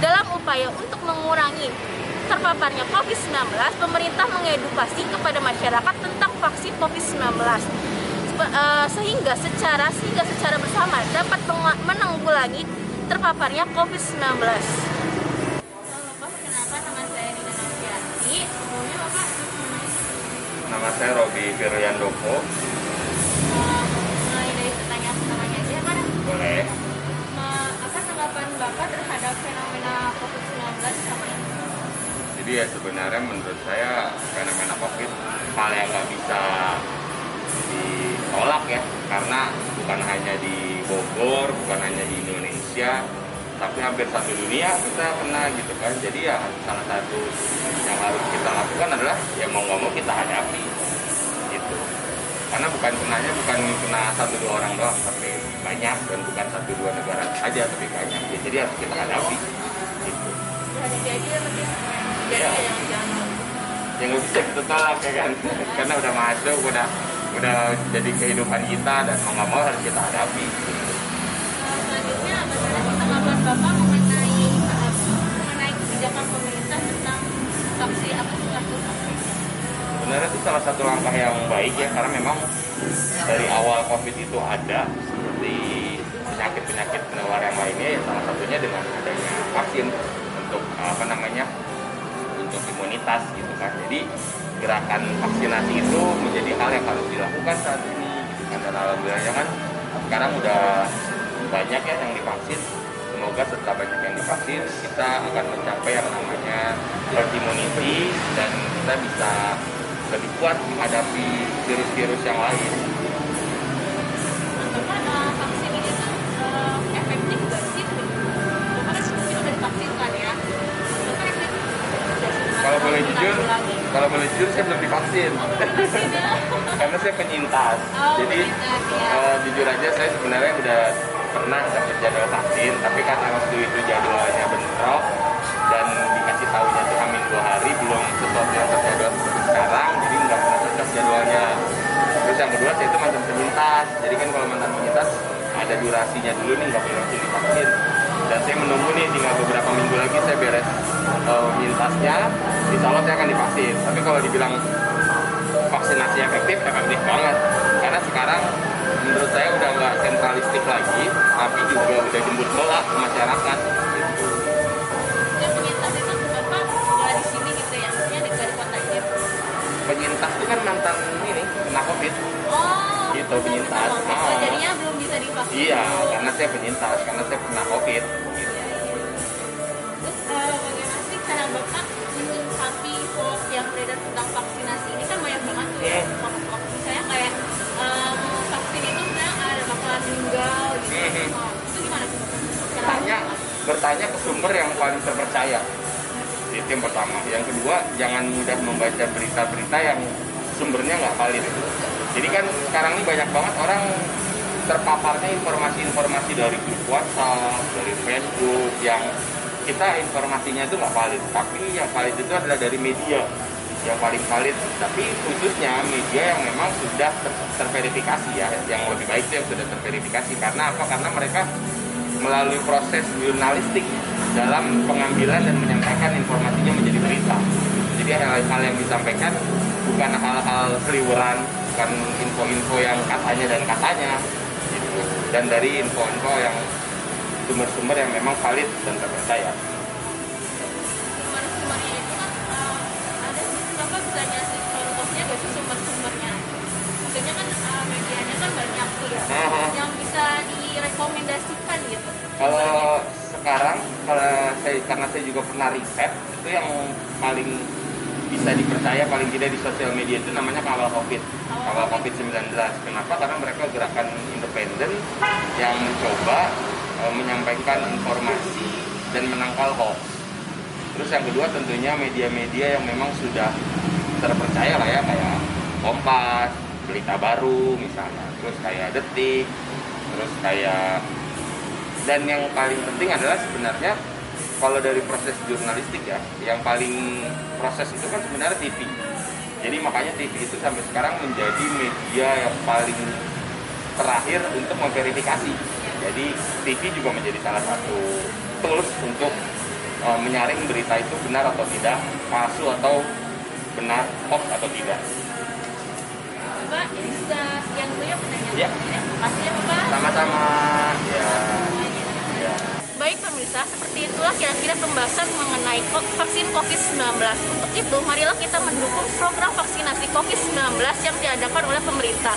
dalam upaya untuk mengurangi terpaparnya COVID-19, pemerintah mengedukasi kepada masyarakat tentang vaksin COVID-19 eh, sehingga secara sehingga secara bersama dapat menanggulangi terpaparnya COVID-19. Nama saya Robi Firyandoko. Uh, Jadi ya sebenarnya menurut saya fenomena COVID hal yang nggak bisa ditolak ya karena bukan hanya di Bogor, bukan hanya di Indonesia, tapi hampir satu dunia kita kena gitu kan. Jadi ya salah satu yang harus kita lakukan adalah ya mau nggak mau kita hadapi gitu. Karena bukan kenanya bukan kena satu dua orang doang, tapi banyak dan bukan satu dua negara aja tapi banyak. Ya, jadi harus kita hadapi gitu. Jadi lebih ya. yang nggak bisa kita tolak ya kan. Karena udah masuk udah udah jadi kehidupan kita dan mau nggak mau harus kita hadapi. Selanjutnya bagaimana tanggapan bapak mengenai mengenai kebijakan pemerintah tentang vaksin apa sebenarnya itu salah satu langkah yang baik ya karena memang dari awal covid itu ada seperti penyakit-penyakit penular yang lainnya ya salah satunya dengan adanya vaksin untuk apa namanya untuk imunitas gitu kan. Jadi gerakan vaksinasi itu menjadi hal yang harus dilakukan saat ini. Gitu kan dan alhamdulillahnya kan sekarang udah banyak ya yang divaksin. Semoga setelah banyak yang divaksin. Kita akan mencapai yang namanya herd immunity dan kita bisa lebih kuat menghadapi virus-virus yang lain. Belum divaksin. Karena saya penyintas. Oh, Jadi penyintas, ya. uh, jujur aja saya sebenarnya udah pernah dapat jadwal vaksin, tapi karena waktu itu jadwalnya bentrok dan dikasih tahunya tuh hamil dua hari belum sesuatu yang terjadwal seperti sekarang, jadi nggak pernah cocok jadwalnya. Terus yang kedua saya itu mantan penyintas, jadi kan kalau mantan penyintas ada durasinya dulu nih nggak boleh langsung divaksin. Dan saya menunggu nih tinggal beberapa minggu lagi saya beres uh, penyintasnya, insya Allah saya akan divaksin. Tapi kalau dibilang vaksinasi efektif, efektif banget. Karena sekarang menurut saya udah nggak sentralistik lagi, tapi juga udah jemput bola ke masyarakat. Gitu. Penyintas itu bapak nggak di sini gitu ya? Maksudnya di dari kota aja. Penyintas itu kan mantan ini kena covid. Oh. Gitu, penyintas. Oh, Ah. jadinya belum bisa divaksin. Iya, dulu. karena saya penyintas, karena saya pernah covid. Gitu. Terus uh, bagaimana sih cara bapak menyikapi paling terpercaya. Itu yang pertama. Yang kedua, jangan mudah membaca berita-berita yang sumbernya nggak valid. Jadi kan sekarang ini banyak banget orang terpaparnya informasi-informasi dari grup WhatsApp, dari Facebook yang kita informasinya itu nggak valid. Tapi yang valid itu adalah dari media yang paling valid. Tapi khususnya media yang memang sudah ter- terverifikasi ya, yang lebih baik itu yang sudah terverifikasi. Karena apa? Karena mereka melalui proses jurnalistik dalam pengambilan dan menyampaikan informasinya menjadi berita. Jadi hal-hal yang disampaikan bukan hal-hal seliweran, bukan info-info yang katanya dan katanya, gitu. dan dari info-info yang sumber-sumber yang memang valid dan terpercaya. kan uh, kan uh, kan ya gitu. Kalau sekarang, saya karena saya juga pernah riset, itu yang paling bisa dipercaya paling tidak di sosial media itu namanya kawal covid. Kawal covid 19 kenapa? Karena mereka gerakan independen yang mencoba e, menyampaikan informasi dan menangkal hoax. Terus yang kedua tentunya media-media yang memang sudah terpercaya lah ya kayak Kompas berita baru misalnya terus kayak detik terus kayak dan yang paling penting adalah sebenarnya kalau dari proses jurnalistik ya yang paling proses itu kan sebenarnya TV jadi makanya TV itu sampai sekarang menjadi media yang paling terakhir untuk memverifikasi jadi TV juga menjadi salah satu tools untuk uh, menyaring berita itu benar atau tidak palsu atau benar hoax atau tidak Mbak, ini sudah yang punya pertanyaan. Ya. Ya. kasih ya, Bapak. Sama-sama. Ya. pembahasan mengenai vaksin COVID-19. Untuk itu, marilah kita mendukung program vaksinasi COVID-19 yang diadakan oleh pemerintah.